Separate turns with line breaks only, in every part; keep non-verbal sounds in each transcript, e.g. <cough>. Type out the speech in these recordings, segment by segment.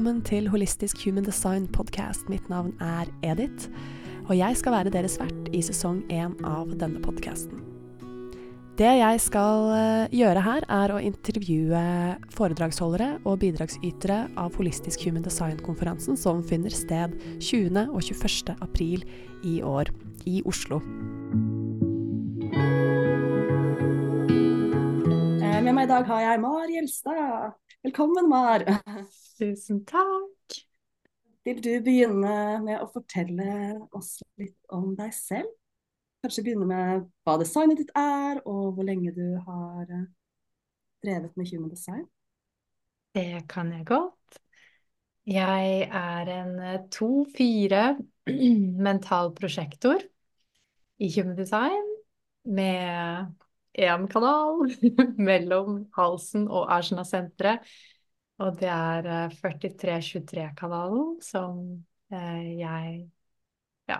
velkommen til Holistisk Human Design Podcast. Mitt navn er Edith, og jeg skal være deres vert i sesong én av denne podkasten. Det jeg skal eh, gjøre her, er å intervjue foredragsholdere og bidragsytere av Holistisk Human Design-konferansen som finner sted 20. og 21. april i år i Oslo.
Eh, med meg i dag har jeg Mar Gjelstad. Velkommen, Mar.
Tusen takk.
Vil du begynne med å fortelle oss litt om deg selv? Kanskje begynne med hva designet ditt er, og hvor lenge du har eh, drevet med human design?
Det kan jeg godt. Jeg er en 2-4 <clears throat> mental prosjektor i human design med én kanal <laughs> mellom halsen og Ajna-senteret. Og det er 4323-kanalen som eh, jeg ja,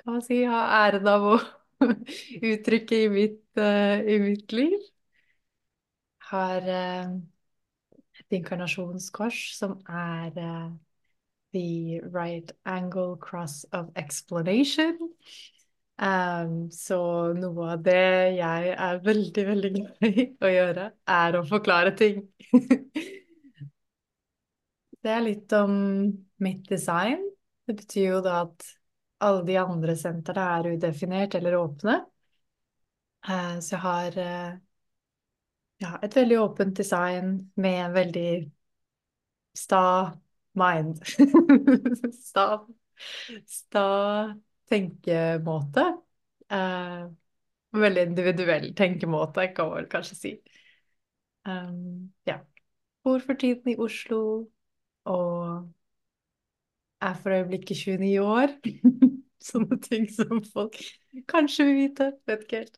kan man si har æren av å <laughs> uttrykke i mitt, uh, i mitt liv. Har et inkarnasjonskors som er The Right Angle Cross of Explanation. Um, så noe av det jeg er veldig, veldig <laughs> glad i å gjøre, er å forklare ting. <laughs> det er litt om mitt design. Det betyr jo da at alle de andre sentrene er udefinert eller åpne. Uh, så jeg har uh, ja, et veldig åpent design med en veldig sta mind. <laughs> sta, sta tenkemåte. Eh, veldig individuell tenkemåte, kan man kanskje si. Um, ja. Bor for tiden i Oslo og er for øyeblikket 29 år. <laughs> Sånne ting som folk kanskje vil vite, vet ikke helt.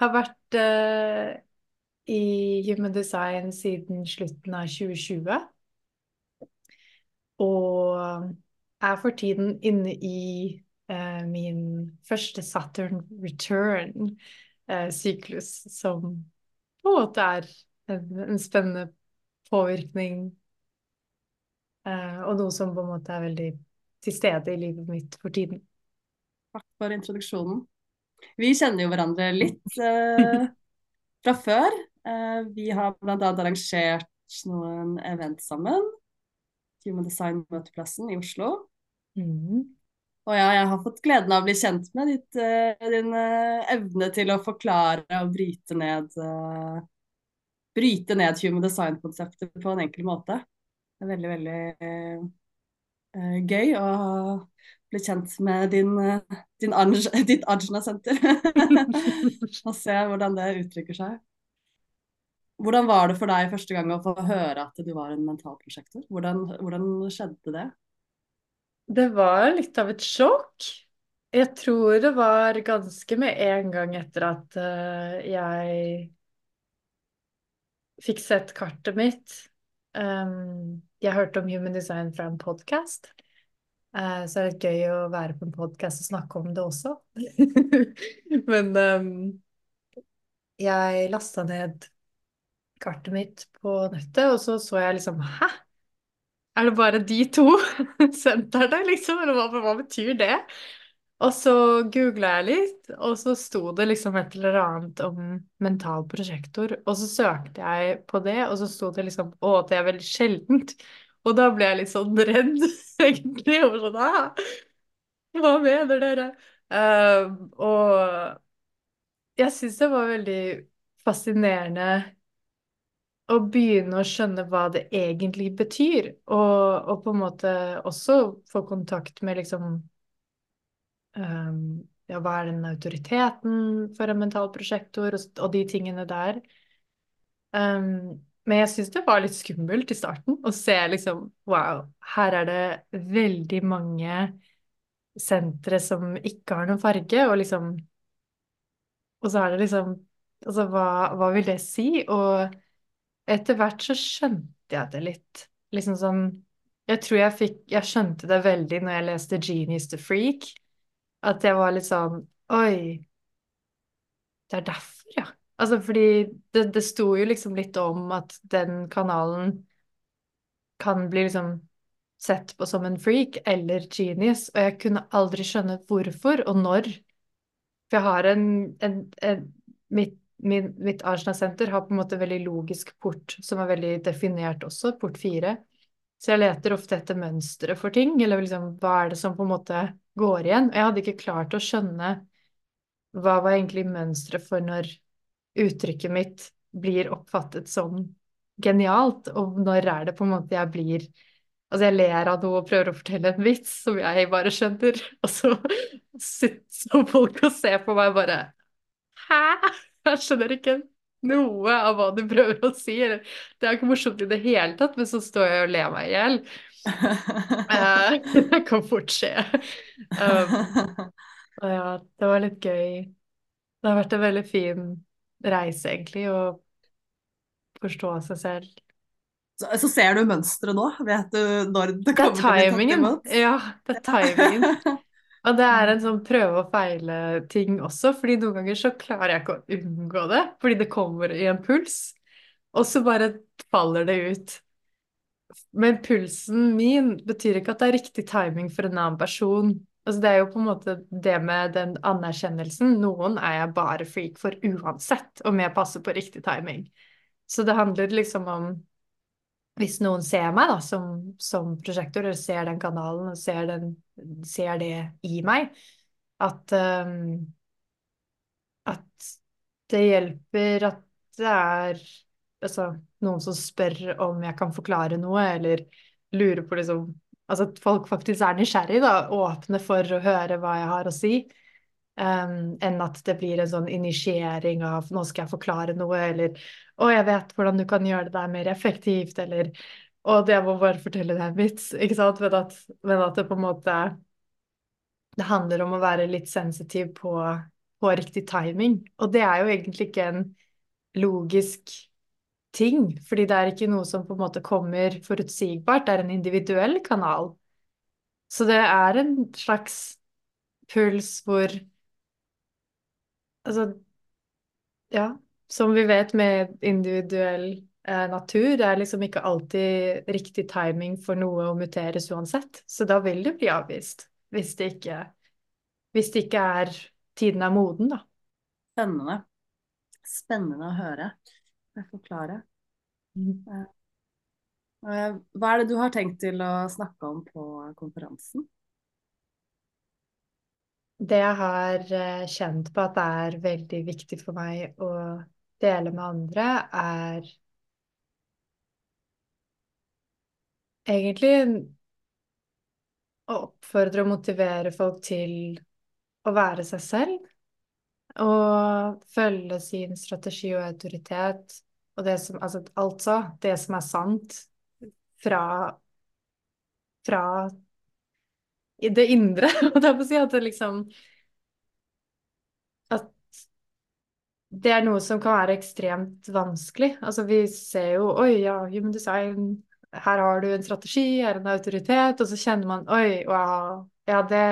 Har vært uh, i Human Design siden slutten av 2020. Og er for tiden inne i eh, min første Saturn return-syklus, eh, som på en måte er en, en spennende påvirkning, eh, og noe som på en måte er veldig til stede i livet mitt for tiden.
Takk for introduksjonen. Vi kjenner jo hverandre litt <laughs> eh, fra før. Eh, vi har bl.a. arrangert noen event sammen. Human Design-møteplassen i Oslo. Mm. Og ja, jeg har fått gleden av å bli kjent med ditt, uh, din uh, evne til å forklare og bryte ned uh, Bryte ned human design-konseptet på en enkel måte. Det er veldig, veldig gøy å bli kjent med din, din Anj, <laughs> ditt Ajna-senter. <laughs> og se hvordan det uttrykker seg. Hvordan var det for deg første gang å få høre at du var en mentalprosjektor? Hvordan, hvordan skjedde det?
Det var litt av et sjokk. Jeg tror det var ganske med en gang etter at uh, jeg fikk sett kartet mitt. Um, jeg hørte om Human Design fra en podkast. Uh, så er det gøy å være på en podkast og snakke om det også. <laughs> Men um, jeg lasta ned kartet mitt på nettet, og så så jeg liksom Hæ? Er det bare de to <laughs> sentrene, liksom? Eller hva, hva betyr det? Og så googla jeg litt, og så sto det liksom et eller annet om mental prosjektor. Og så søkte jeg på det, og så sto det liksom Å, det er veldig sjeldent. Og da ble jeg litt sånn redd, <laughs> egentlig. Og sånn ah, Hva mener dere? Uh, og jeg syns det var veldig fascinerende å begynne å skjønne hva det egentlig betyr, og, og på en måte også få kontakt med liksom um, Ja, hva er den autoriteten for en mental prosjektor, og, og de tingene der. Um, men jeg syns det var litt skummelt i starten å se liksom Wow, her er det veldig mange sentre som ikke har noen farge, og liksom Og så er det liksom Altså, hva, hva vil det si? Og etter hvert så skjønte jeg det litt. Liksom sånn Jeg tror jeg fikk Jeg skjønte det veldig når jeg leste 'Genius the Freak'. At jeg var litt sånn Oi. Det er derfor, ja. Altså fordi det, det sto jo liksom litt om at den kanalen kan bli liksom sett på som en freak eller genius, og jeg kunne aldri skjønne hvorfor og når. For jeg har en, en, en Mitt, min, mitt Arsenal-senter har på en måte veldig logisk port, som er veldig definert også, port fire. Så jeg leter ofte etter mønstre for ting, eller liksom hva er det som på en måte går igjen. Og jeg hadde ikke klart å skjønne hva var egentlig mønsteret for når uttrykket mitt blir oppfattet som genialt, og når er det på en måte jeg blir Altså, jeg ler av noe og prøver å fortelle en vits som jeg bare skjønner, <laughs> og så sitter folk og ser på meg bare Hæ? Jeg skjønner ikke noe av hva du prøver å si. Det er ikke morsomt i det hele tatt, men så står jeg og ler meg i hjel. Eh, <laughs> det kan fort skje. Um, og ja, det var litt gøy. Det har vært en veldig fin reise, egentlig, å forstå seg selv.
Så, så ser du mønsteret nå? Vet du når det
er
kommer til å bli tatt imot?
Ja, det er timingen. <laughs> Og det er en sånn prøve og feile-ting også, fordi noen ganger så klarer jeg ikke å unngå det, fordi det kommer i en puls, og så bare faller det ut. Men pulsen min betyr ikke at det er riktig timing for en annen person. Altså det er jo på en måte det med den anerkjennelsen. Noen er jeg bare freak for uansett om jeg passer på riktig timing. Så det handler liksom om hvis noen ser meg da, som, som prosjektor, eller ser den kanalen og ser, den, ser det i meg, at, um, at det hjelper at det er altså, noen som spør om jeg kan forklare noe, eller lurer på liksom Altså at folk faktisk er nysgjerrig, da, åpne for å høre hva jeg har å si. Um, enn at det blir en sånn initiering av 'nå skal jeg forklare noe', eller 'å, jeg vet hvordan du kan gjøre det der mer effektivt', eller 'å, jeg må bare fortelle deg en vits', ikke sant? Men at, men at det på en måte Det handler om å være litt sensitiv på, på riktig timing. Og det er jo egentlig ikke en logisk ting, fordi det er ikke noe som på en måte kommer forutsigbart, det er en individuell kanal. Så det er en slags puls hvor Altså, ja, som vi vet med individuell eh, natur, det er liksom ikke alltid riktig timing for noe å muteres uansett. Så da vil det bli avvist hvis det ikke, hvis det ikke er Tiden er moden, da.
Spennende. Spennende å høre. Jeg forklarer.
Mm.
Eh, Hva er det du har tenkt til å snakke om på konferansen?
Det jeg har eh, kjent på at det er veldig viktig for meg å dele med andre, er egentlig å oppfordre og motivere folk til å være seg selv. Og følge sin strategi og autoritet. Og det som, altså, det som er sant fra, fra i det indre. <laughs> Det er på å si at det liksom At det er noe som kan være ekstremt vanskelig. Altså vi ser jo Oi, ja, human design, her har du en strategi, her er en autoritet, og så kjenner man Oi, wow, ja, det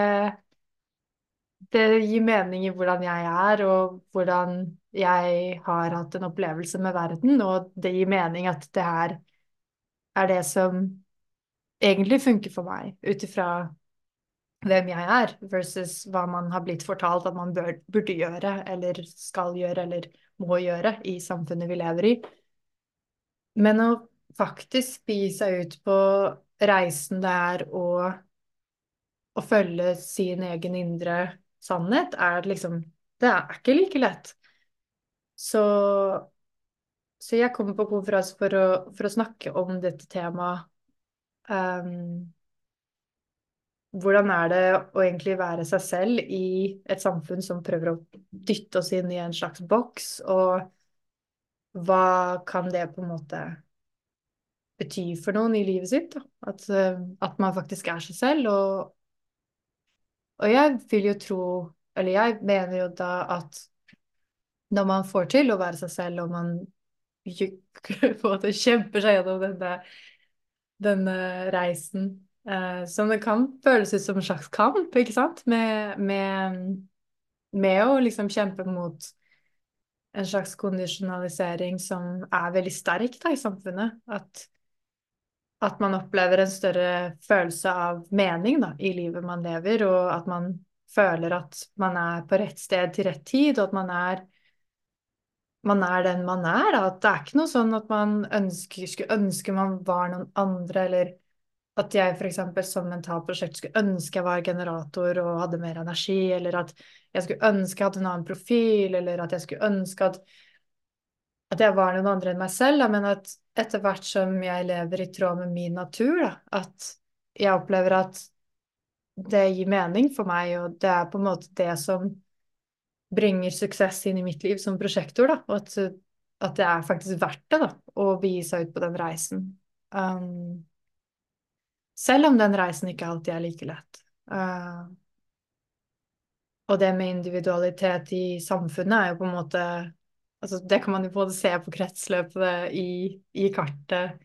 det gir mening i hvordan jeg er, og hvordan jeg har hatt en opplevelse med verden, og det gir mening at det her er det som egentlig funker for meg, ut ifra hvem jeg er, versus hva man har blitt fortalt at man bør, burde gjøre, eller skal gjøre, eller må gjøre i samfunnet vi lever i. Men å faktisk bi seg ut på reisen det er å, følge sin egen indre sannhet, er liksom Det er ikke like lett. Så, så jeg kommer på konferanse for å, for å snakke om dette temaet. Um, hvordan er det å egentlig være seg selv i et samfunn som prøver å dytte oss inn i en slags boks, og hva kan det på en måte bety for noen i livet sitt? At, eh, at man faktisk er seg selv, og, og jeg vil jo tro, eller jeg mener jo da at når man får til å være seg selv, og man <laughs> på en måte kjemper seg gjennom denne, denne reisen eh, som det kan føles ut som en slags kamp, ikke sant? Med, med, med å liksom kjempe mot en slags kondisjonalisering som er veldig sterk da, i samfunnet. At at man opplever en større følelse av mening da, i livet man lever, og at man føler at man er på rett sted til rett tid, og at man er man er den man er. Da. At det er ikke noe sånn at man ønsker, skulle ønske man var noen andre, eller at jeg f.eks. som mentalt prosjekt skulle ønske jeg var generator og hadde mer energi, eller at jeg skulle ønske jeg hadde en annen profil, eller at jeg skulle ønske at, at jeg var noen andre enn meg selv, men at etter hvert som jeg lever i tråd med min natur, da, at jeg opplever at det gir mening for meg, og det er på en måte det som bringer suksess inn i mitt liv som prosjektor, da, og at, at det er faktisk verdt det, da, å begi seg ut på den reisen. Um, selv om den reisen ikke alltid er like lett. Uh, og det med individualitet i samfunnet er jo på en måte altså Det kan man jo både se på kretsløpet i, i kartet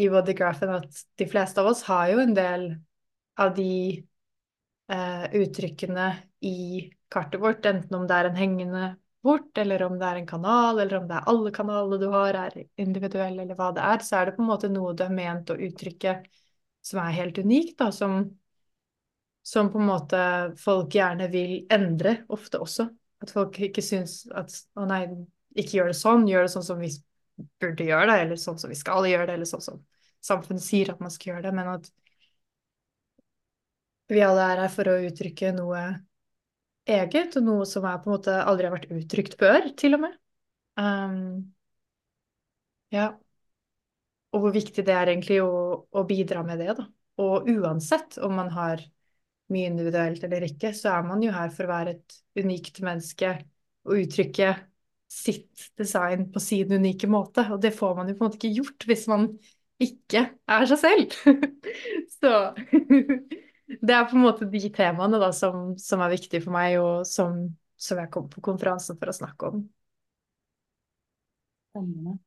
i bodygraphen, at de fleste av oss har jo en del av de uh, uttrykkene i kartet vårt, enten om det er en hengende bort, eller om det er en kanal, eller om det er alle kanalene du har, er individuelle, eller hva det er, så er det på en måte noe du er ment å uttrykke som er helt unikt, da, som, som på en måte folk gjerne vil endre ofte også. At folk ikke syns at å nei, ikke gjør det sånn, gjør det sånn som vi burde gjøre det, eller sånn som vi skal gjøre det, eller sånn som samfunnet sier at man skal gjøre det, men at vi alle er her for å uttrykke noe eget, og noe som er på en måte aldri har vært uttrykt før, til og med. Um, ja og hvor viktig det er egentlig å, å, bidra med det, da. Og uansett om man har mye individuelt eller ikke, så er man jo her for å være et unikt menneske og uttrykke sitt design på sin unike måte. Og det får man jo på en måte ikke gjort hvis man ikke er seg selv. <laughs> så <laughs> det er på en måte de temaene da som, som er viktige for meg, og som, som jeg kom på konferansen for å snakke om.
Spennende.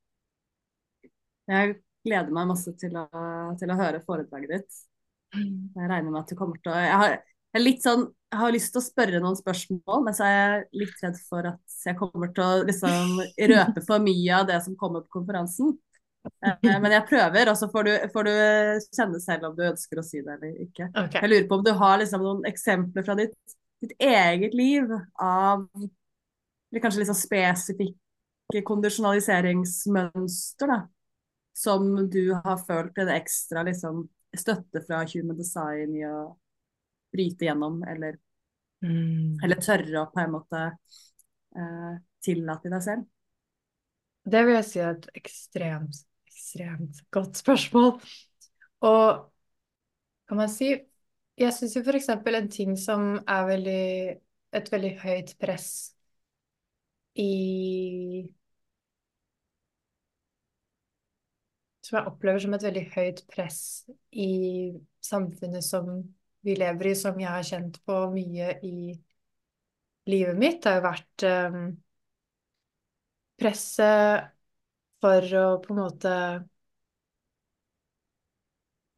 Jeg gleder meg masse til å, til å høre foredraget ditt. Jeg regner med at du kommer til å Jeg har, jeg litt sånn, jeg har lyst til å spørre noen spørsmål, men så er jeg litt redd for at jeg kommer til å liksom røpe for mye av det som kommer på konferansen. Eh, men jeg prøver, og så får du, får du, kjenne selv om du ønsker å si det eller ikke. Okay. Jeg lurer på om du har liksom noen eksempler fra ditt, ditt eget liv av eller kanskje liksom spesifikke kondisjonaliseringsmønster da, som du har følt en ekstra liksom, støtte fra Human Design i å bryte gjennom, eller, mm. eller tørre å på en måte eh, tillate deg selv?
Det vil jeg si er et ekstremt, ekstremt godt spørsmål. Og kan man si Jeg syns jo f.eks. en ting som er veldig et veldig høyt press i som jeg opplever som et veldig høyt press i samfunnet som vi lever i, som jeg har kjent på mye i livet mitt, har jo vært um, presset for å på en måte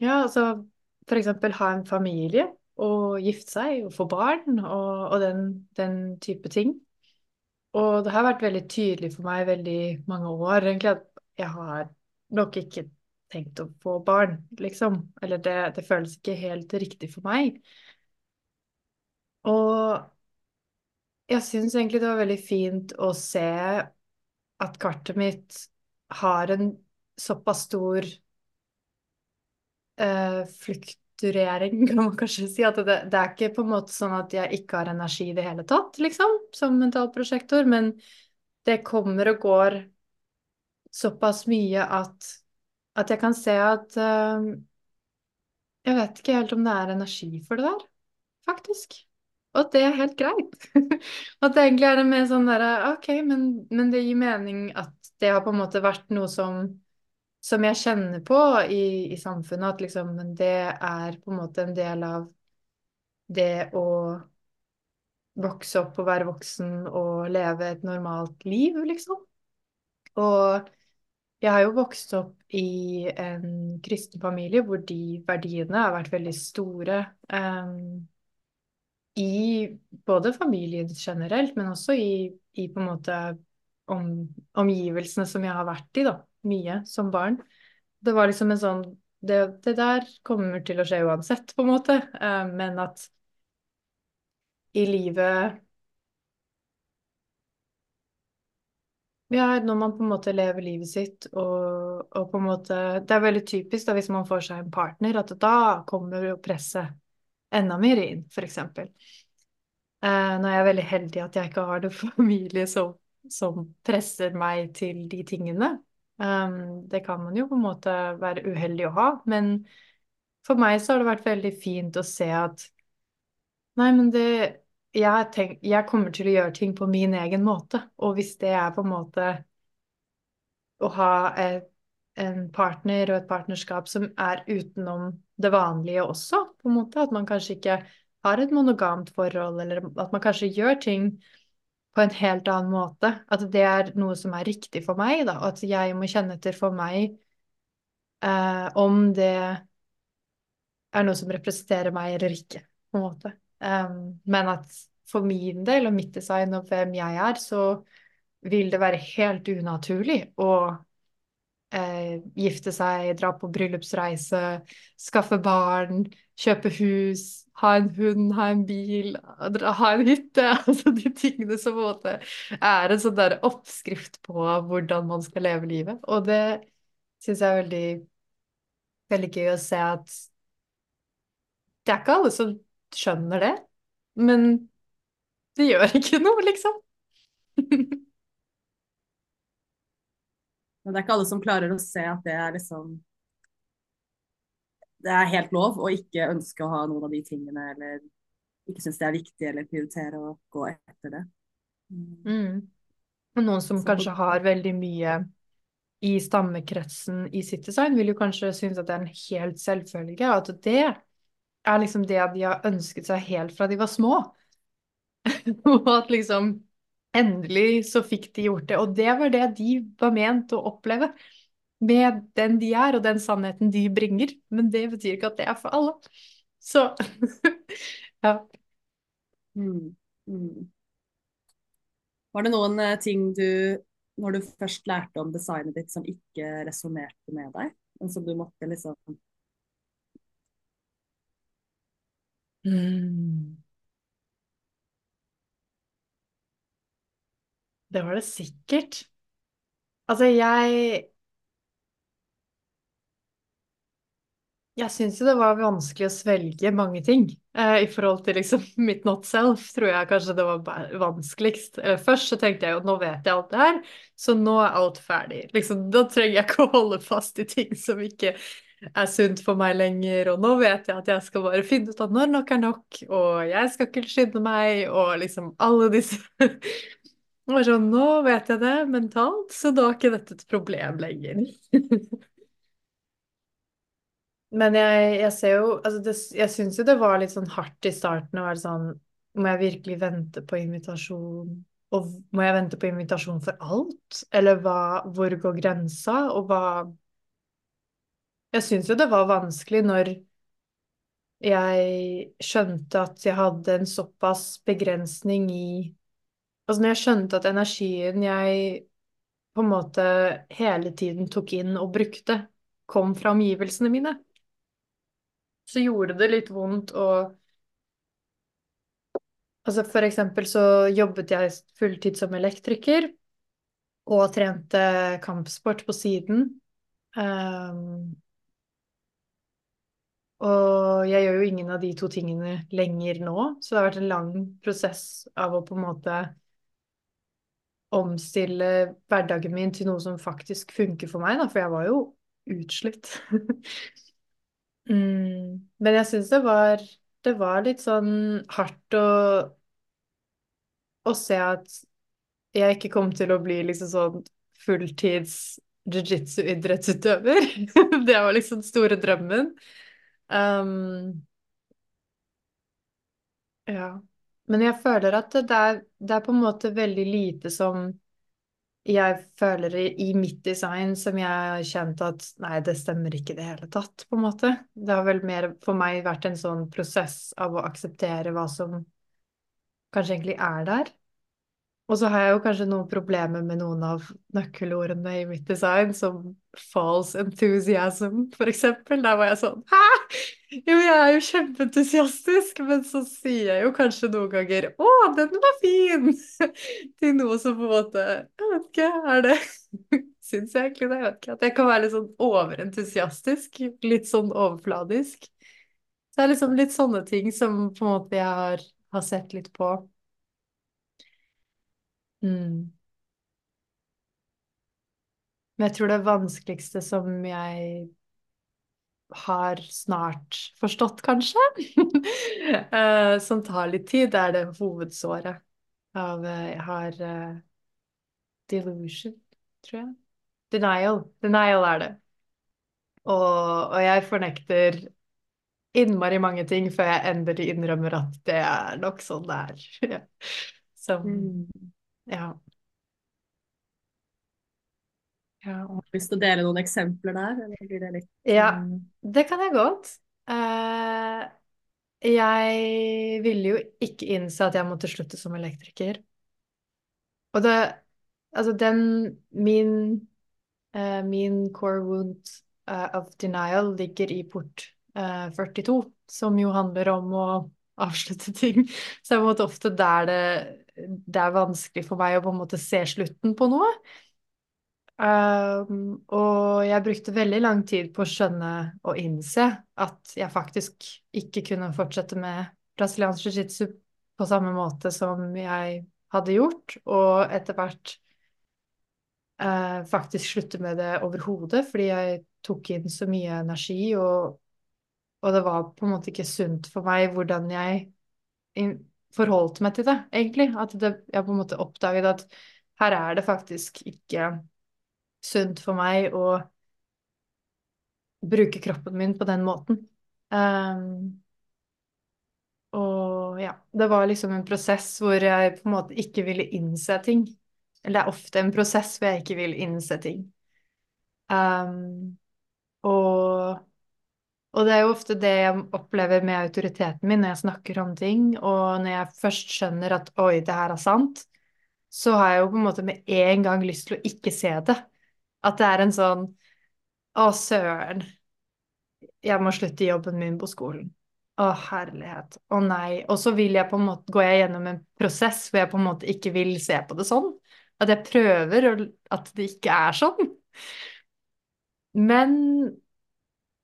Ja, altså for eksempel ha en familie og gifte seg og få barn og, og den, den, type ting. Og det har vært veldig tydelig for meg veldig mange år egentlig at jeg har nok ikke tenkt å få barn, liksom. Eller det, det føles ikke helt riktig for meg. Og jeg syns egentlig det var veldig fint å se at kartet mitt har en såpass stor uh, flukturering, <laughs> kan man kanskje si. At det, det, er ikke på en måte sånn at jeg ikke har energi i det hele tatt, liksom, som mentalprosjektor, men det kommer og går såpass mye at, at jeg kan se at uh, Jeg vet ikke helt om det er energi for det der, faktisk. Og at det er helt greit. <laughs> at det egentlig er det mer sånn derre OK, men, men, det gir mening at det har på en måte vært noe som, som jeg kjenner på i, i samfunnet, at liksom det er på en måte en del av det å vokse opp og være voksen og leve et normalt liv, liksom. Og jeg har jo vokst opp i en kristen familie hvor de verdiene har vært veldig store um, i både familien generelt, men også i, i på en måte om, omgivelsene som jeg har vært i, da, mye som barn. Det var liksom en sånn det, det der kommer til å skje uansett, på en måte. Um, men at i livet Ja, når man på en måte lever livet sitt og, og, på en måte Det er veldig typisk da hvis man får seg en partner, at da kommer jo presset enda mer inn, eksempel. Eh, nå er jeg veldig heldig at jeg ikke har noen <laughs> familie som, som presser meg til de tingene. Um, det kan man jo på en måte være uheldig å ha, men for meg så har det vært veldig fint å se at Nei, men det jeg, tenk, jeg, kommer til å gjøre ting på min egen måte. Og hvis det er på en måte å ha et, en partner og et partnerskap som er utenom det vanlige også, på en måte, at man kanskje ikke har et monogamt forhold, eller at man kanskje gjør ting på en helt annen måte. At det er noe som er riktig for meg, da. At jeg må kjenne etter for meg eh, om det er noe som representerer meg eller ikke, på en måte. Um, men at for min del og mitt design og hvem jeg er, så vil det være helt unaturlig å eh, gifte seg, dra på bryllupsreise, skaffe barn, kjøpe hus, ha en hund, ha en bil, ha en hytte. <laughs> Altså de tingene som på en måte er en sånn der oppskrift på hvordan man skal leve livet. Og det syns jeg er veldig, veldig gøy å se at det er ikke alle som skjønner det. Men det gjør <laughs> ikke noe, liksom.
Men det er ikke alle som klarer å se at det er liksom Det er helt lov å ikke ønske å ha noen av de tingene, eller ikke synes det er viktig, eller prioritere å gå etter det.
Mm. Og noen som Så, kanskje har veldig mye i stammekretsen i sitt design, vil jo kanskje synes at det er en helt selvfølge, at det er liksom det de har ønsket seg helt fra de var små. <laughs> og at liksom endelig så fikk de gjort det. Og det var det de var ment å oppleve med den de er, og den sannheten de bringer. Men det betyr ikke at det er for alle. Så <laughs> ja.
Mm. Mm. Var det noen uh, ting du, når du først lærte om designet ditt, som ikke resonnerte med deg? Men som du måtte liksom
mm. Det var det sikkert. Altså, jeg Jeg syns jo det var vanskelig å svelge mange ting. Eh, I forhold til liksom <laughs> mitt not self, tror jeg kanskje det var vanskeligst. Eller først så tenkte jeg jo nå vet jeg alt det her, så nå er alt ferdig. Liksom, da trenger jeg ikke å holde fast i ting som ikke er sunt for meg lenger. Og nå vet jeg at jeg skal bare finne ut at når nok er nok, og jeg skal ikke skynde meg, og liksom alle disse <laughs> var sånn, nå vet jeg det mentalt, så da er ikke dette et problem lenger. <laughs> Men jeg, jeg, ser jo altså det, Jeg syns jo det var litt sånn hardt i starten å være sånn Må jeg virkelig vente på invitasjon? Og må jeg vente på invitasjon for alt? Eller hva, hvor går grensa? Og hva Jeg syns jo det var vanskelig når jeg skjønte at jeg hadde en såpass begrensning i Altså når jeg skjønte at energien jeg på en måte hele tiden tok inn og brukte, kom fra omgivelsene mine, så gjorde det litt vondt å Altså for eksempel så jobbet jeg fulltid som elektriker og trente kampsport på siden. Um, og jeg gjør jo ingen av de to tingene lenger nå, så det har vært en lang prosess av å på en måte omstille hverdagen min til noe som faktisk funker for meg, da, for jeg var jo utslitt. <laughs> mm. Men jeg syns det det var litt sånn hardt å, å se at jeg ikke kom til å bli liksom sånn fulltids jiu-jitsu-idrettsutøver. <laughs> det var liksom den store drømmen. Um, ja. Men jeg føler at det er, det er på en måte veldig lite som jeg føler i mitt design som jeg har kjent at nei, det stemmer ikke i det hele tatt, på en måte. Det har vel mer for meg vært en sånn prosess av å akseptere hva som kanskje egentlig er der. Og så har jeg jo kanskje noen problemer med noen av nøkkelordene i mitt design, som false enthusiasm, for eksempel. Der var jeg sånn Hæ?! Jo, jeg er jo kjempeentusiastisk, men så sier jeg jo kanskje noen ganger 'Å, den var fin!' <laughs> til noe som på en måte Jeg vet ikke, er det <laughs> Syns jeg egentlig det? Jeg vet ikke. At jeg kan være litt sånn overentusiastisk. Litt sånn overfladisk. Det er liksom litt sånne ting som på en måte jeg har, har sett litt på. Mm. Men jeg tror det vanskeligste som jeg har snart forstått, kanskje, <laughs> eh, som tar litt tid, er det hovedsåret av eh, Jeg har uh, delusion, tror jeg. Denial. Denial er det. Og, og jeg fornekter innmari mange ting før jeg endelig innrømmer at det er nok sånn det er. <laughs> Som
Mm.
Ja. Ja.
Har du lyst til å dele noen eksempler der, eller blir det litt
Ja,
mm,
det kan jeg godt. Eh, jeg ville jo ikke innse at jeg måtte slutte som elektriker. Og det Altså, den Min eh, Min core wound eh, of denial ligger i port uh, 42, som jo handler om å avslutte ting. <laughs> Så det er på en måte ofte der det, det er vanskelig for meg å på en måte se slutten på noe. Um, og jeg brukte veldig lang tid på å skjønne og innse at jeg faktisk ikke kunne fortsette med brasiliansk jiu-jitsu på samme måte som jeg hadde gjort, og etter hvert uh, faktisk slutte med det overhodet, fordi jeg tok inn så mye energi, og, og det var på en måte ikke sunt for meg hvordan jeg forholdt meg til det, egentlig. At det, jeg på en måte oppdaget at her er det faktisk ikke sunt for meg å bruke kroppen min på den måten. Um, og ja, det var liksom en prosess hvor jeg på en måte ikke ville innse ting. Eller det er ofte en prosess hvor jeg ikke vil innse ting. Um, og, og det er jo ofte det jeg opplever med autoriteten min når jeg snakker om ting, og når jeg først skjønner at oi, det her er sant, så har jeg jo på en måte med en gang lyst til å ikke se det. At det er en sånn Å, søren. Jeg må slutte jobben min på skolen. Å, herlighet. Å nei. Og så vil jeg på en måte, går jeg gjennom en prosess hvor jeg på en måte ikke vil se på det sånn. At jeg prøver at det ikke er sånn. Men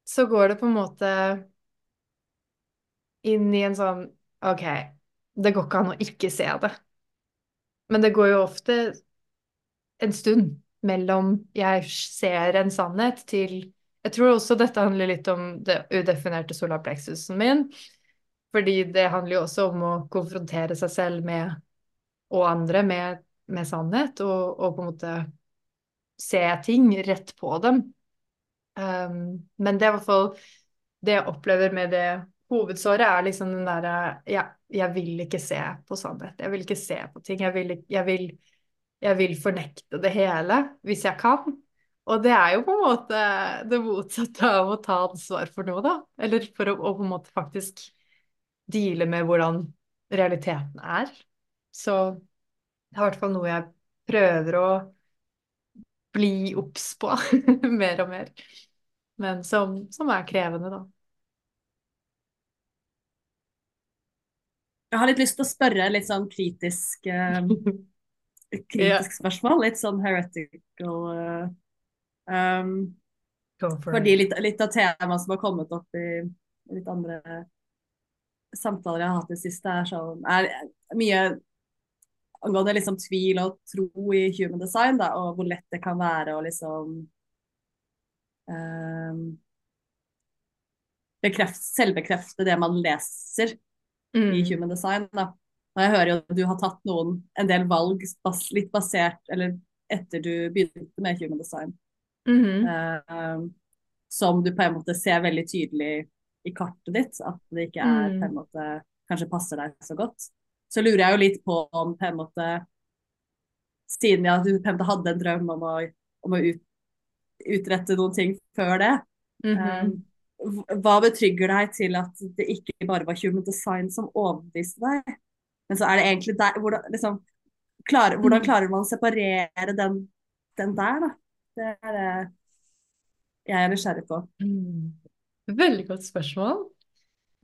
så går det på en måte inn i en sånn OK, det går ikke an å ikke se det. Men det går jo ofte en stund mellom jeg ser en sannhet til Jeg tror også dette handler litt om det udefinerte solarpleksusen min. Fordi det handler jo også om å konfrontere seg selv med, og andre med, med sannhet, og, og på en måte se ting rett på dem. Um, men det er i hvert fall det jeg opplever med det hovedsåret, er liksom den derre ja, jeg vil ikke se på sannhet. Jeg vil ikke se på ting. Jeg vil, jeg vil, jeg vil fornekte det hele hvis jeg kan. Og det er jo på en måte det motsatte av å ta ansvar for noe, da. Eller for å, å på en måte faktisk deale med hvordan realiteten er. Så det er i hvert fall noe jeg prøver å bli obs på <laughs> mer og mer. Men som, som er krevende, da.
Jeg har litt lyst til å spørre litt sånn kritisk uh, <laughs> kritisk spørsmål. Litt sånn heretical uh, um,
for
Fordi litt, litt av temaet som har kommet opp i litt andre samtaler jeg har hatt i det siste, er sånn er mye angående liksom tvil og tro i human design, da, og hvor lett det kan være å liksom bekreft, selvbekrefte det man leser i
Mm.
human design. Da. Og jeg hører jo at du har tatt noen, en del valg bas, litt basert, eller etter du begynte med human design,
Mhm.
eh, som du på en måte ser veldig tydelig i kartet ditt, at det ikke er
Mm.
på en måte kanskje passer deg så godt. Så lurer jeg jo litt på om på en måte Siden jeg, du på en måte hadde en drøm om å, om å ut, utrette noen ting før det,
Mm
-hmm. hva betrygger deg til at det ikke bare var human design som overbeviste deg? Men så er det egentlig der hvordan, liksom, klarer, hvordan
Mm.
klarer man å separere den, den der, da? Det er det jeg er nysgjerrig på.
Mm. Veldig godt spørsmål.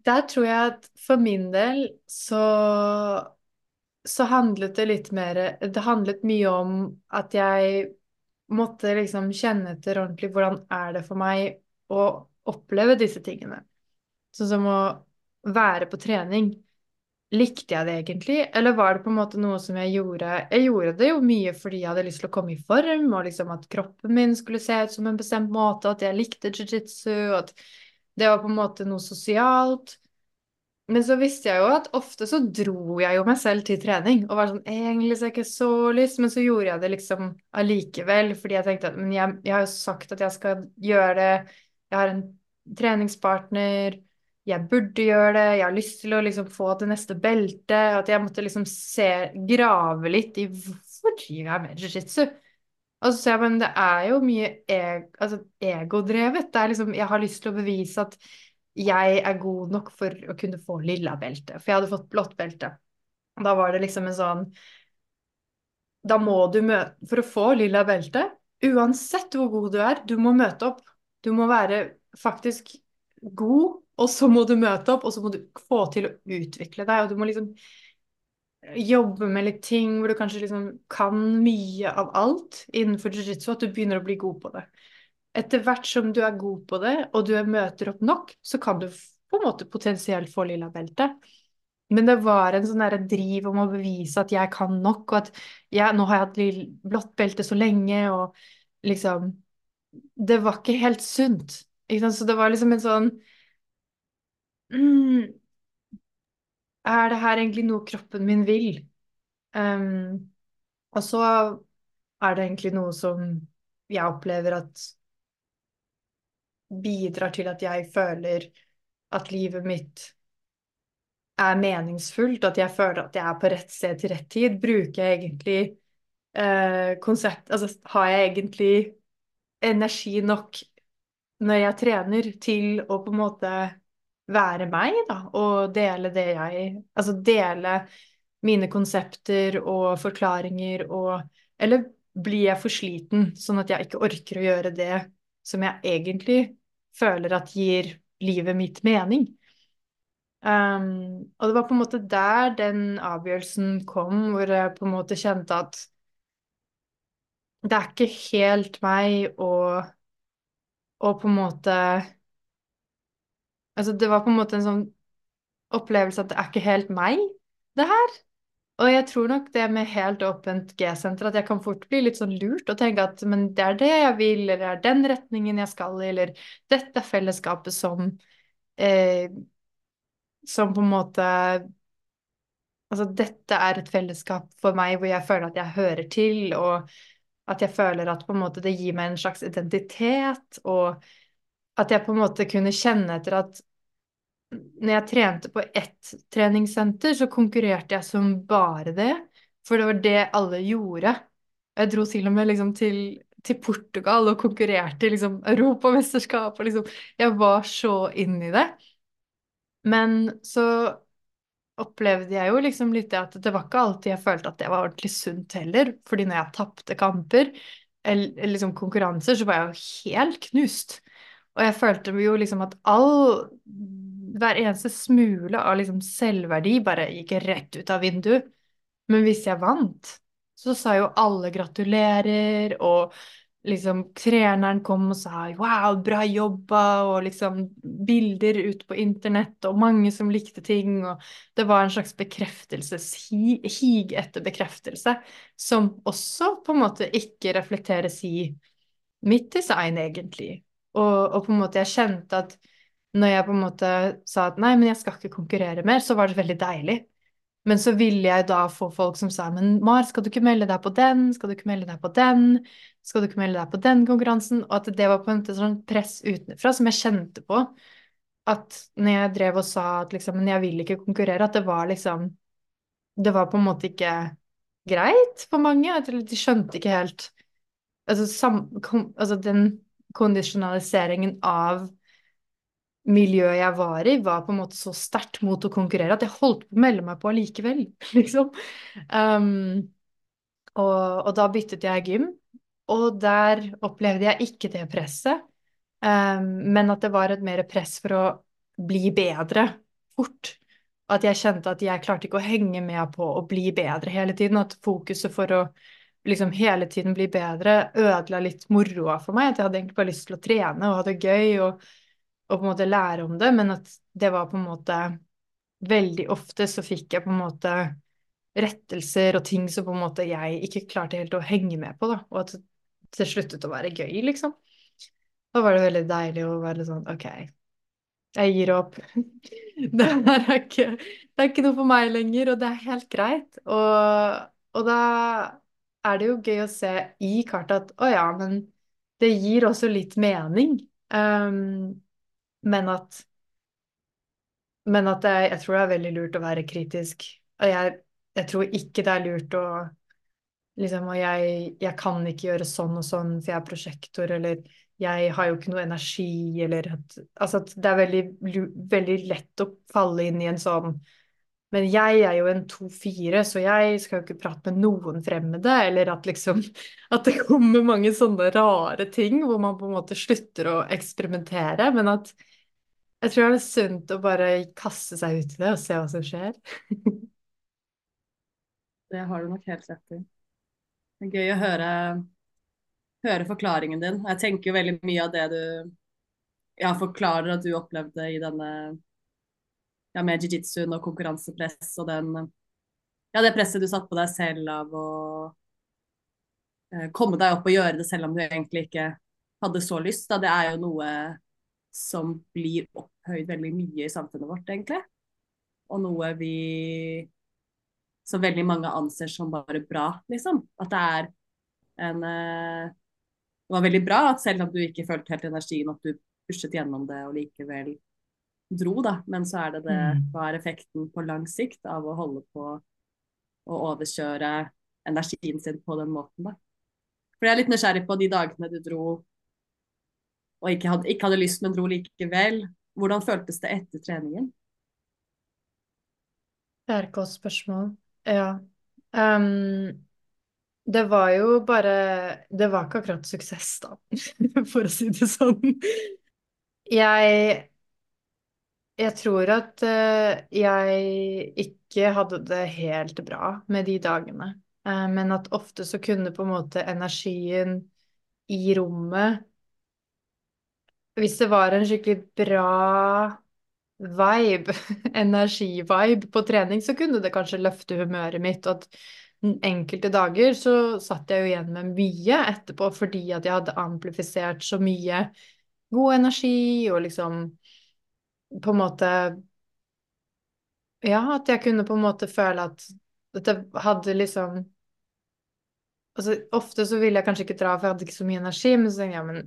Der tror jeg at for min del så, så handlet det litt mer Det handlet mye om at jeg måtte liksom kjenne etter ordentlig hvordan er det for meg å oppleve disse tingene. Sånn som å være på trening. Likte jeg det egentlig, eller var det på en måte noe som jeg gjorde Jeg gjorde det jo mye fordi jeg hadde lyst til å komme i form, og liksom at kroppen min skulle se ut som en bestemt måte, at jeg likte jiu-jitsu, at det var på en måte noe sosialt. Men så visste jeg jo at ofte så dro jeg jo meg selv til trening, og var sånn Egentlig så har jeg ikke så lyst, men så gjorde jeg det liksom allikevel, fordi jeg tenkte at Men jeg, jeg har jo sagt at jeg skal gjøre det, jeg har en treningspartner jeg burde gjøre det, jeg har lyst til å liksom få det neste beltet. At jeg måtte liksom se, grave litt i hvorfor driver jeg med jiu-jitsu? Og så ser jeg, men det er jo mye eg, altså egodrevet. Det er liksom, jeg har lyst til å bevise at jeg er god nok for å kunne få lilla belte. For jeg hadde fått blått belte. Da var det liksom en sånn Da må du møte For å få lilla belte, uansett hvor god du er, du må møte opp. Du må være faktisk god, og så må du møte opp, og så må du få til å utvikle deg, og du må liksom jobbe med litt ting hvor du kanskje liksom kan mye av alt innenfor jiu-jitsu, at du begynner å bli god på det. Etter hvert som du er god på det, og du møter opp nok, så kan du på en måte potensielt få lilla belte. Men det var en sånn driv om å bevise at jeg kan nok, og at jeg, nå har jeg hatt blått belte så lenge, og liksom Det var ikke helt sunt. Ikke? Så det var liksom en sånn mm, Er det her egentlig noe kroppen min vil? Um, og så er det egentlig noe som jeg opplever at bidrar til at jeg føler at livet mitt er meningsfullt, at jeg føler at jeg er på rett sted til rett tid. Bruker jeg egentlig eh, konsept Altså har jeg egentlig energi nok når jeg trener til å på en måte være meg, da, og dele det jeg Altså dele mine konsepter og forklaringer og Eller blir jeg for sliten, sånn at jeg ikke orker å gjøre det som jeg egentlig føler at gir livet mitt mening? Um, og det var på en måte der den avgjørelsen kom, hvor jeg på en måte kjente at det er ikke helt meg å, Og på en måte Altså, det var på en måte en sånn opplevelse at det er ikke helt meg, det her. Og jeg tror nok det med helt åpent G-senter, at jeg kan fort bli litt sånn lurt og tenke at men det er det jeg vil, eller det er den retningen jeg skal i, eller dette er fellesskapet som eh, Som på en måte Altså, dette er et fellesskap for meg hvor jeg føler at jeg hører til, og at jeg føler at på en måte det gir meg en slags identitet, og at jeg på en måte kunne kjenne etter at når jeg trente på ett treningssenter, så konkurrerte jeg som bare det. For det var det alle gjorde. Jeg dro til og med liksom til, til Portugal og konkurrerte i liksom europamesterskap. Og liksom, jeg var så inn i det. Men så opplevde jeg jo liksom litt det at det var ikke alltid jeg følte at det var ordentlig sunt heller. Fordi når jeg tapte kamper, eller liksom konkurranser, så var jeg jo helt knust. Og jeg følte jo liksom at all Hver eneste smule av liksom selvverdi bare gikk rett ut av vinduet. Men hvis jeg vant, så sa jo alle gratulerer, og liksom treneren kom og sa 'wow, bra jobba', og liksom bilder ut på internett, og mange som likte ting, og det var en slags bekreftelseshig etter bekreftelse, som også på en måte ikke reflekteres i mitt design, egentlig. Og, og på en måte jeg kjente at når jeg på en måte sa at nei, men jeg skal ikke konkurrere mer, så var det veldig deilig. Men så ville jeg da få folk som sa men Mar, skal du ikke melde deg på den, skal du ikke melde deg på den, skal du ikke melde deg på den konkurransen? Og at det var på en måte sånn press utenfra som jeg kjente på. At når jeg drev og sa at liksom, men jeg vil ikke konkurrere, at det var liksom Det var på en måte ikke greit for mange. At de skjønte ikke helt Altså, sam, kom, altså den kondisjonaliseringen av miljøet jeg var i, var på en måte så sterkt mot å konkurrere at jeg holdt på å melde meg på allikevel, <laughs> liksom. Um, Og, og da byttet jeg gym, og der opplevde jeg ikke det presset, um, men at det var et mer press for å bli bedre fort. At jeg kjente at jeg klarte ikke å henge med på å bli bedre hele tiden. At fokuset for å liksom hele tiden bli bedre ødela litt moroa for meg. At jeg hadde egentlig bare lyst til å trene og ha det gøy og, og på en måte lære om det, men at det var på en måte Veldig ofte så fikk jeg på en måte rettelser og ting som på en måte jeg ikke klarte helt å henge med på, da. Og at det sluttet å være gøy, liksom. Da var det veldig deilig å være sånn OK, jeg gir opp. <laughs> Det er ikke, det er ikke noe for meg lenger, og det er helt greit. Og, og da er det jo gøy å se i kartet at å ja, men det gir også litt mening. Um, men at Men at jeg, jeg tror det er veldig lurt å være kritisk. Og jeg, jeg tror ikke det er lurt å liksom Og jeg, jeg kan ikke gjøre sånn og sånn, for jeg er prosjektor, eller jeg har jo ikke noe energi, eller at Altså at det er veldig, veldig lett å falle inn i en sånn men jeg er jo en 2-4, så jeg skal jo ikke prate med noen fremmede. Eller at liksom <laughs> At det kommer mange sånne rare ting hvor man på en måte slutter å eksperimentere. Men at jeg tror det er sunt å bare kaste seg ut i det og se hva som skjer. <laughs>
det har du nok helt rett i. Det er gøy å høre, høre forklaringen din. Jeg tenker jo veldig mye av det du ja, forklarer at du opplevde i denne ja, med jiu-jitsuen og konkurransepress og den ja, det presset du satte på deg selv av å eh, komme deg opp og gjøre det selv om du egentlig ikke hadde så lyst, da, det er jo noe som blir opphøyd veldig mye i samfunnet vårt, egentlig. Og noe vi som veldig mange anser som bare bra, liksom. At det er en eh, Det var veldig bra at selv om du ikke følte helt energien, at du pushet gjennom det og likevel dro, da. Men så er det det
Mm.
hva er effekten på lang sikt av å holde på å overkjøre energien sin på den måten, da. For jeg er litt nysgjerrig på de dagene du dro og ikke hadde, ikke hadde lyst, men dro likevel. Hvordan føltes det etter treningen?
Det er et godt spørsmål. Ja. Um, det var jo bare Det var ikke akkurat suksess, da, <laughs> for å si det sånn. Jeg Jeg tror at uh, jeg ikke hadde det helt bra med de dagene. Uh, men at ofte så kunne på en måte energien i rommet Hvis det var en skikkelig bra vibe, <laughs> energivibe på trening, så kunne det kanskje løfte humøret mitt. Og at enkelte dager så satt jeg jo igjen med mye etterpå fordi at jeg hadde amplifisert så mye god energi og liksom på en måte Ja, at jeg kunne på en måte føle at dette hadde liksom Altså, ofte så ville jeg kanskje ikke dra, for jeg hadde ikke så mye energi, men så tenkte jeg ja, men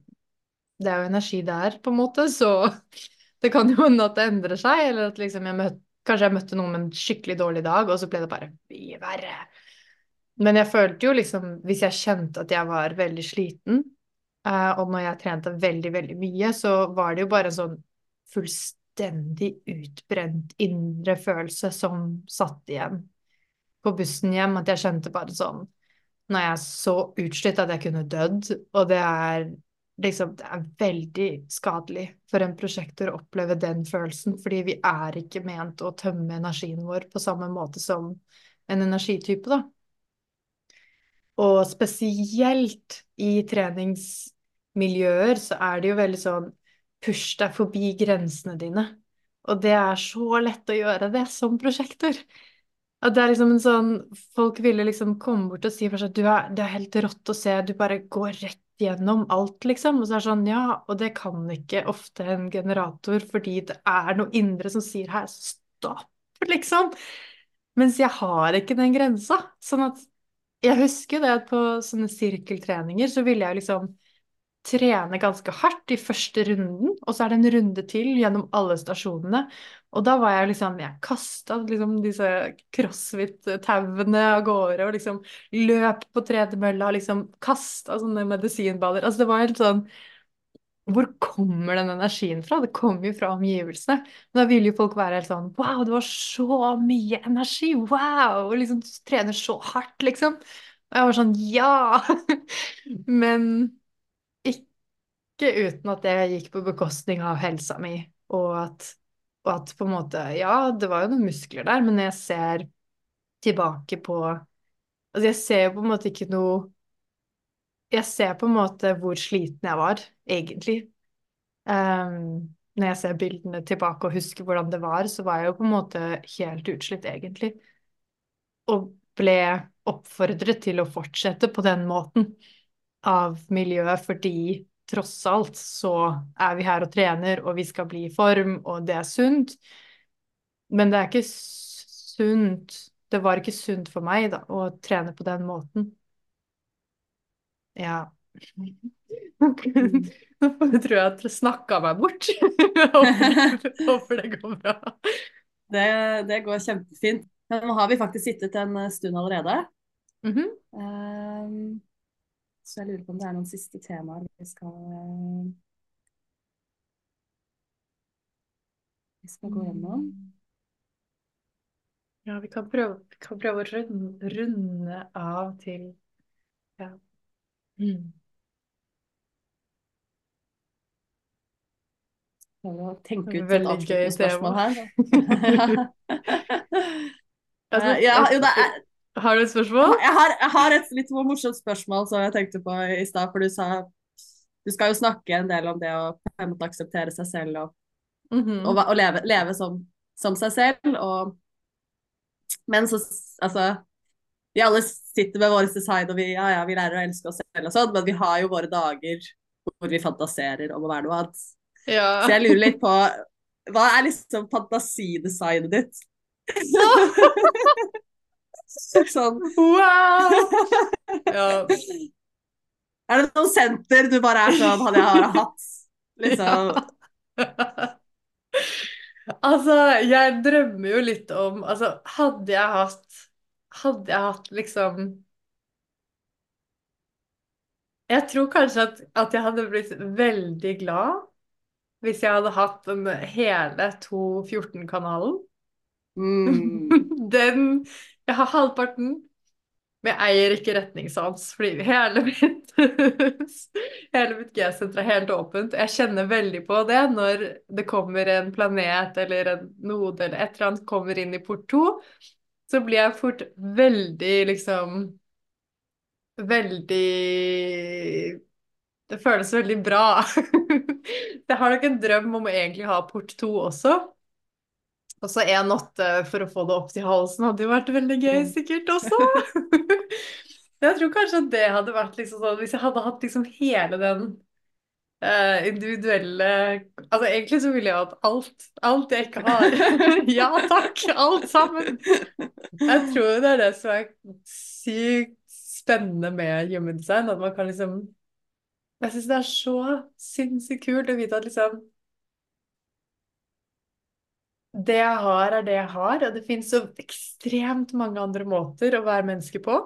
det er jo energi der, på en måte, så <laughs> det kan jo hende at det endrer seg, eller at liksom jeg møtte Kanskje jeg møtte noen med en skikkelig dårlig dag, og så ble det bare mye verre. Men jeg følte jo liksom, hvis jeg kjente at jeg var veldig sliten, eh, og når jeg trente veldig, veldig mye, så var det jo bare en sånn fullstendig utbrent indre følelse som satt igjen på bussen hjem, at jeg kjente bare sånn Når jeg er så utslitt at jeg kunne dødd, og det er liksom Det er veldig skadelig for en prosjektor å oppleve den følelsen, fordi vi er ikke ment å tømme energien vår på samme måte som en energitype, da. Og spesielt i treningsmiljøer så er det jo veldig sånn push deg forbi grensene dine. Og det er så lett å gjøre det som prosjektor. At det er liksom en sånn Folk ville liksom komme bort og si for seg du er, det er helt rått å se, du bare går rett gjennom alt, liksom. Og så er det sånn, ja, og det kan ikke ofte en generator, fordi det er noe indre som sier her, stopp, liksom. Mens jeg har ikke den grensa. Sånn at jeg husker det at på sånne sirkeltreninger så ville jeg liksom trene ganske hardt i første runden, og så er det en runde til gjennom alle stasjonene. Og da var jeg liksom Jeg kasta liksom disse crossfit-tauene av gårde og liksom løp på tredemølla og liksom kasta sånne medisinballer. Altså det var helt sånn hvor kommer den energien fra? Det kommer jo fra omgivelsene. Men da vil jo folk være helt sånn Wow, det var så mye energi! Wow! Og liksom du trener så hardt, liksom. Og jeg var sånn ja! <laughs> Men ikke uten at det gikk på bekostning av helsa mi, og at, og at på en måte Ja, det var jo noen muskler der, men jeg ser tilbake på Altså, jeg ser jo på en måte ikke noe Jeg ser på en måte hvor sliten jeg var, egentlig. Um, når jeg ser bildene tilbake og husker hvordan det var, så var jeg jo på en måte helt utslitt, egentlig. Og ble oppfordret til å fortsette på den måten av miljøet, fordi tross alt så er vi her og trener, og vi skal bli i form, og det er sunt. Men det er ikke sunt Det var ikke sunt for meg, da, å trene på den måten. Ja. Nå tror jeg at jeg snakka meg bort. <laughs> Håper det går bra.
Det, det går kjempefint. Men nå har vi faktisk sittet en stund allerede.
Mm -hmm.
um, så jeg lurer på om det er noen siste temaer vi skal Vi skal gå gjennom.
Ja, vi kan prøve, vi kan prøve å runde, runde, av til Ja. Mm.
Prøve å tenke ut et avsluttende spørsmål her. <laughs> <laughs> altså, ja, jo, det er
har du et spørsmål?
Jeg har, jeg har et litt morsomt spørsmål som jeg tenkte på i stad. For du sa du skal jo snakke en del om det å måte, akseptere seg selv og,
mm -hmm.
og, og leve, leve som, som, seg selv. Og, men så altså Vi alle sitter med våre design og vi, ja, ja, vi lærer å elske oss selv og sånn, men vi har jo våre dager hvor vi fantaserer om å være noe annet.
Ja.
Så jeg lurer litt på Hva er liksom fantasidesignet ditt? <laughs> <laughs> <laughs> Sånn.
Wow! ja. <laughs>
Er det noen senter du bare er sånn Hadde jeg hatt, liksom?
Ja. <laughs> altså, jeg drømmer jo litt om Altså, hadde jeg hatt Hadde jeg hatt liksom Jeg tror kanskje at, at jeg hadde blitt veldig glad hvis jeg hadde hatt den hele 2.14-kanalen.
Mm.
Den Jeg har halvparten, men jeg eier ikke retningssans, fordi hele mitt Hele mitt G-senter er helt åpent. Jeg kjenner veldig på det når det kommer en planet eller en node eller et eller annet kommer inn i port 2, så blir jeg fort veldig liksom Veldig Det føles veldig bra. <laughs> jeg har nok en drøm om å egentlig ha port 2 også. Og så 1,8 for å få det opp til halsen hadde jo vært veldig gøy sikkert også. <laughs> jeg tror kanskje at det hadde vært liksom sånn Hvis jeg hadde hatt liksom hele den uh, individuelle Altså egentlig så ville jeg hatt alt. Alt jeg ikke har. <laughs> ja takk! Alt sammen. Jeg tror det er det som er sykt spennende med human design. At man kan liksom Jeg syns det er så sinnssykt kult å vite at liksom det jeg har, er det jeg har, og det finnes så ekstremt mange andre måter å være menneske på.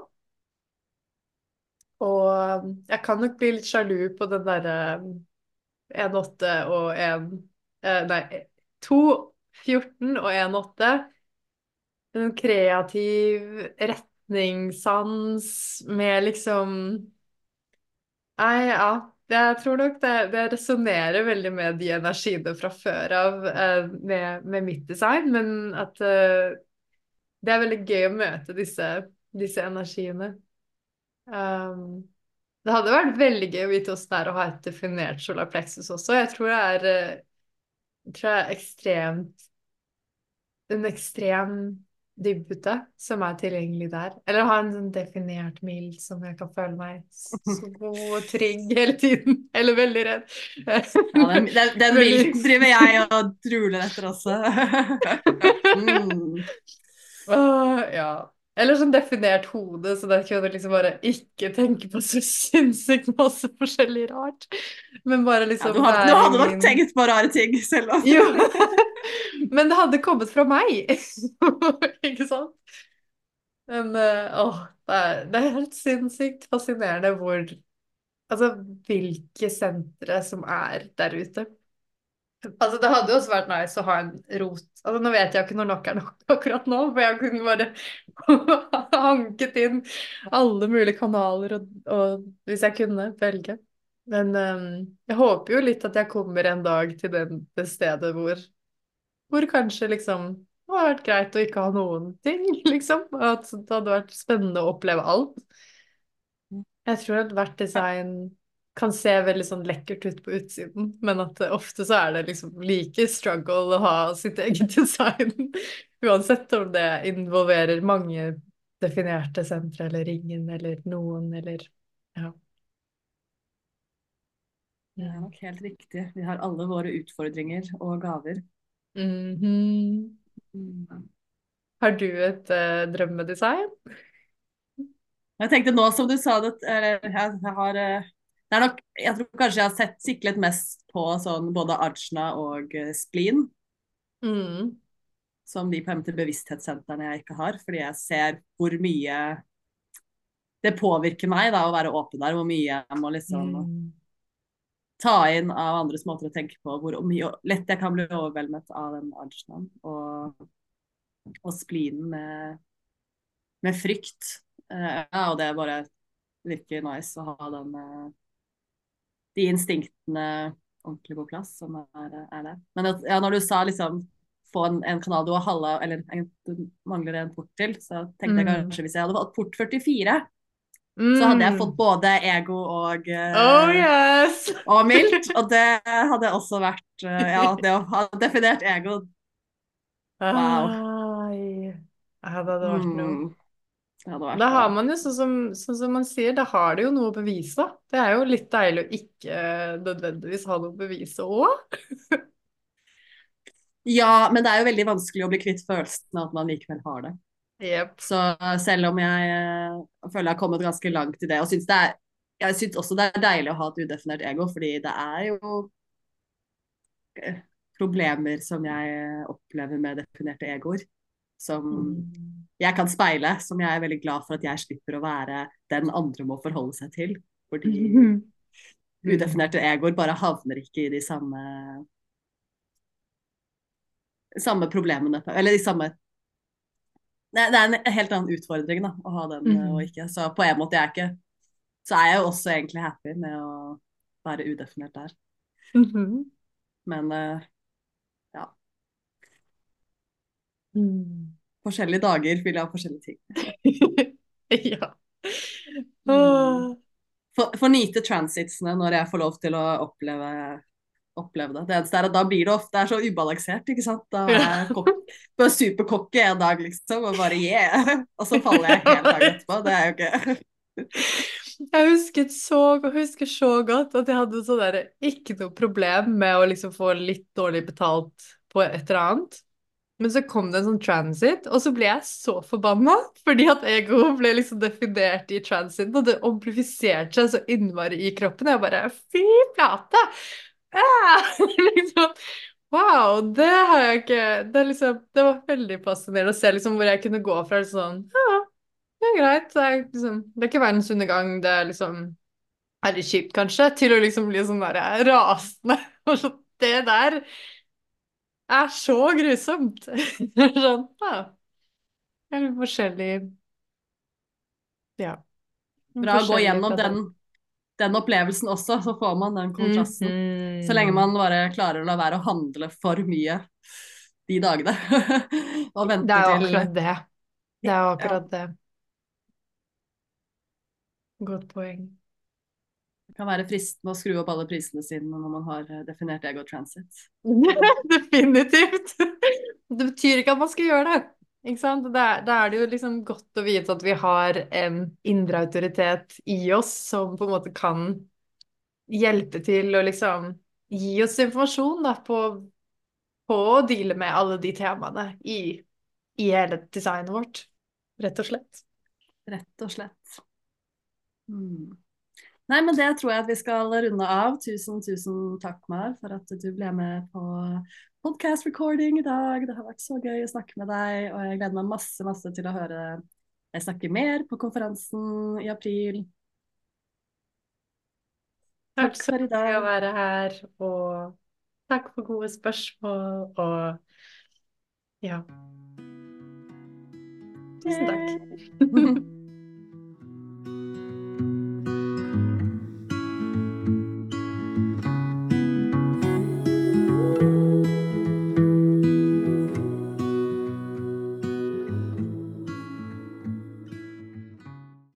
Og jeg kan nok bli litt sjalu på den derre 1,8 og 1 eh, Nei, 2,14 og 1,8. En kreativ retningssans med liksom Nei, ja. Jeg tror nok det, det resonnerer veldig med de energiene fra før av eh, med, med, mitt design, men at eh, det er veldig gøy å møte disse, disse energiene. Um, det hadde vært veldig gøy å vite åssen det er å ha et definert solarplexus også. Jeg tror det er, eh, jeg tror det er ekstremt En ekstrem dybde som er tilgjengelig der. Eller ha en sånn definert mild som jeg kan føle meg så trygg hele tiden. <laughs> Eller veldig redd.
Ja, den, den, <laughs> den milden driver jeg og druler etter også. <laughs>
mm. uh, ja. Eller sånn definert hode, så der kan du liksom bare ikke tenke på så sinnssykt masse forskjellig rart. Men bare liksom
ja, Du hadde, du hadde nok tenkt på rare ting selv om.
Men det hadde kommet fra meg. <laughs> ikke sant? Men uh, åh, det er, det er helt sinnssykt fascinerende hvor Altså hvilke sentre som er der ute. Altså, det hadde jo også vært nice å ha en rot. Altså, nå vet jeg ikke når nok er nok <laughs> akkurat nå, for jeg kunne bare <laughs> hanket inn alle mulige kanaler og, og hvis jeg kunne velge. Men um, jeg håper jo litt at jeg kommer en dag til det stedet hvor, hvor kanskje liksom det hadde vært greit å ikke ha noen ting, <laughs> liksom. At det hadde vært spennende å oppleve alt. Jeg tror at hvert design kan se veldig sånn lekkert ut på utsiden, men at ofte så er det liksom like struggle å ha sitt <laughs> eget design. Uansett om det involverer mange definerte sentre eller ingen eller noen eller ja.
Det er nok helt riktig. Vi har alle våre utfordringer og gaver.
Mhm. Har du et uh, drømmedesign?
Jeg tenkte nå som du sa det, eller jeg, jeg har eh, det er nok, Jeg tror kanskje jeg har sett siklet mest på sånn både Ajna og uh, Spleen.
Mm.
Som de på måte bevissthetssentrene jeg ikke har. Fordi jeg ser hvor mye det påvirker meg da å være åpen der. Hvor mye jeg må liksom
Mm.
Ta inn av andres måter å tenke på. Hvor mye lett jeg kan bli overveldet av den Ajnaen. Og, og splinen med, med frykt. Uh, ja, og det er bare virker nice å ha den eh, de instinktene ordentlig på plass som er, er det. Men at, ja, når du sa liksom få en, en kanal du har halve, eller en, du mangler en port til, så tenkte jeg
Mm.
kanskje hvis jeg hadde fått port 44, så hadde jeg fått både ego og, eh,
Oh yes! <laughs>
og mildt. Og det hadde også vært eh, Ja, det å ha definert ego
Ai. Ja, det hadde vært noe.
mm, vært
Da har man jo sånn som, sånn som man sier, da har det jo noe å bevise. Det er jo litt deilig å ikke nødvendigvis ha noe å bevise òg. <laughs>
Ja, men det er jo veldig vanskelig å bli kvitt følelsen av at man likevel har det.
Jepp.
Så selv om jeg eh, føler jeg har kommet ganske langt i det, og syns det er Jeg syns også det er deilig å ha et udefinert ego, fordi det er jo eh, problemer som jeg eh, opplever med definerte egoer. Som
Mm.
jeg kan speile, som jeg er veldig glad for at jeg slipper å være den andre må forholde seg til. Fordi <laughs> udefinerte egoer bare havner ikke i de samme samme problemene, eller de samme det, det er en helt annen utfordring da, å ha den
mm.
og ikke. Så på en måte jeg er ikke Så er jeg jo også egentlig happy med å være udefinert der.
Mhm.
Men ja.
Mm.
forskjellige dager vil jeg ha forskjellige ting. <laughs>
Ja.
Få få nyte transitsene når jeg får lov til å oppleve, oppleve det. Det eneste er at da blir det ofte det er så ubalansert, ikke sant. Da er jeg kokk- en dag, liksom, og bare yeah. <laughs> Og så faller jeg helt dagen etterpå. Det er jo ikke <laughs>
Jeg husket så, husker så godt at jeg hadde sånn der, ikke noe problem med å liksom få litt dårlig betalt på et eller annet. Men så kom det en sånn transit, og så ble jeg så forbanna, fordi at ego ble liksom definert i transiten, og det amplifiserte seg så innmari i kroppen. Jeg bare Fy flate! Ah! <laughs> liksom, wow, det har jeg ikke Det, liksom, det var veldig fascinerende å se liksom hvor jeg kunne gå fra sånn Ja, det er greit. Det er, liksom, det er ikke verdens undergang. Det er liksom er litt kjipt, kanskje, til å liksom bli sånn der rasende. <laughs> Og så det der er så grusomt. Det <laughs> sånn, ja. Det er litt forskjellig Ja.
bra å gå gjennom den, den opplevelsen også, så får man den kontrasten.
Mhm.
Så lenge man bare klarer å la være å handle for mye de dagene. <laughs> og vente
Det er jo
til
akkurat det. Det er jo akkurat det. Godt poeng.
Det kan være fristende å skru opp alle prisene sine når man har eh, definert ego transit. <laughs>
Definitivt. Det betyr ikke at man skal gjøre det. Ikke sant? Da er, det jo liksom godt å vite at vi har en indre autoritet i oss som på en måte kan hjelpe til å liksom gi oss informasjon da, på, på å deale med alle de temaene i, i hele designet vårt, rett og slett.
Rett og slett. Mm. Nei, men det tror jeg at vi skal runde av. Tusen, tusen takk, Mar, for at du ble med på podcast recording i dag. Det har vært så gøy å snakke med deg, og jeg gleder meg masse, masse til å høre deg snakke mer på konferansen i april. Takk for i
mye å være her, og Takk for gode spørsmål og ja. Tusen takk. <laughs>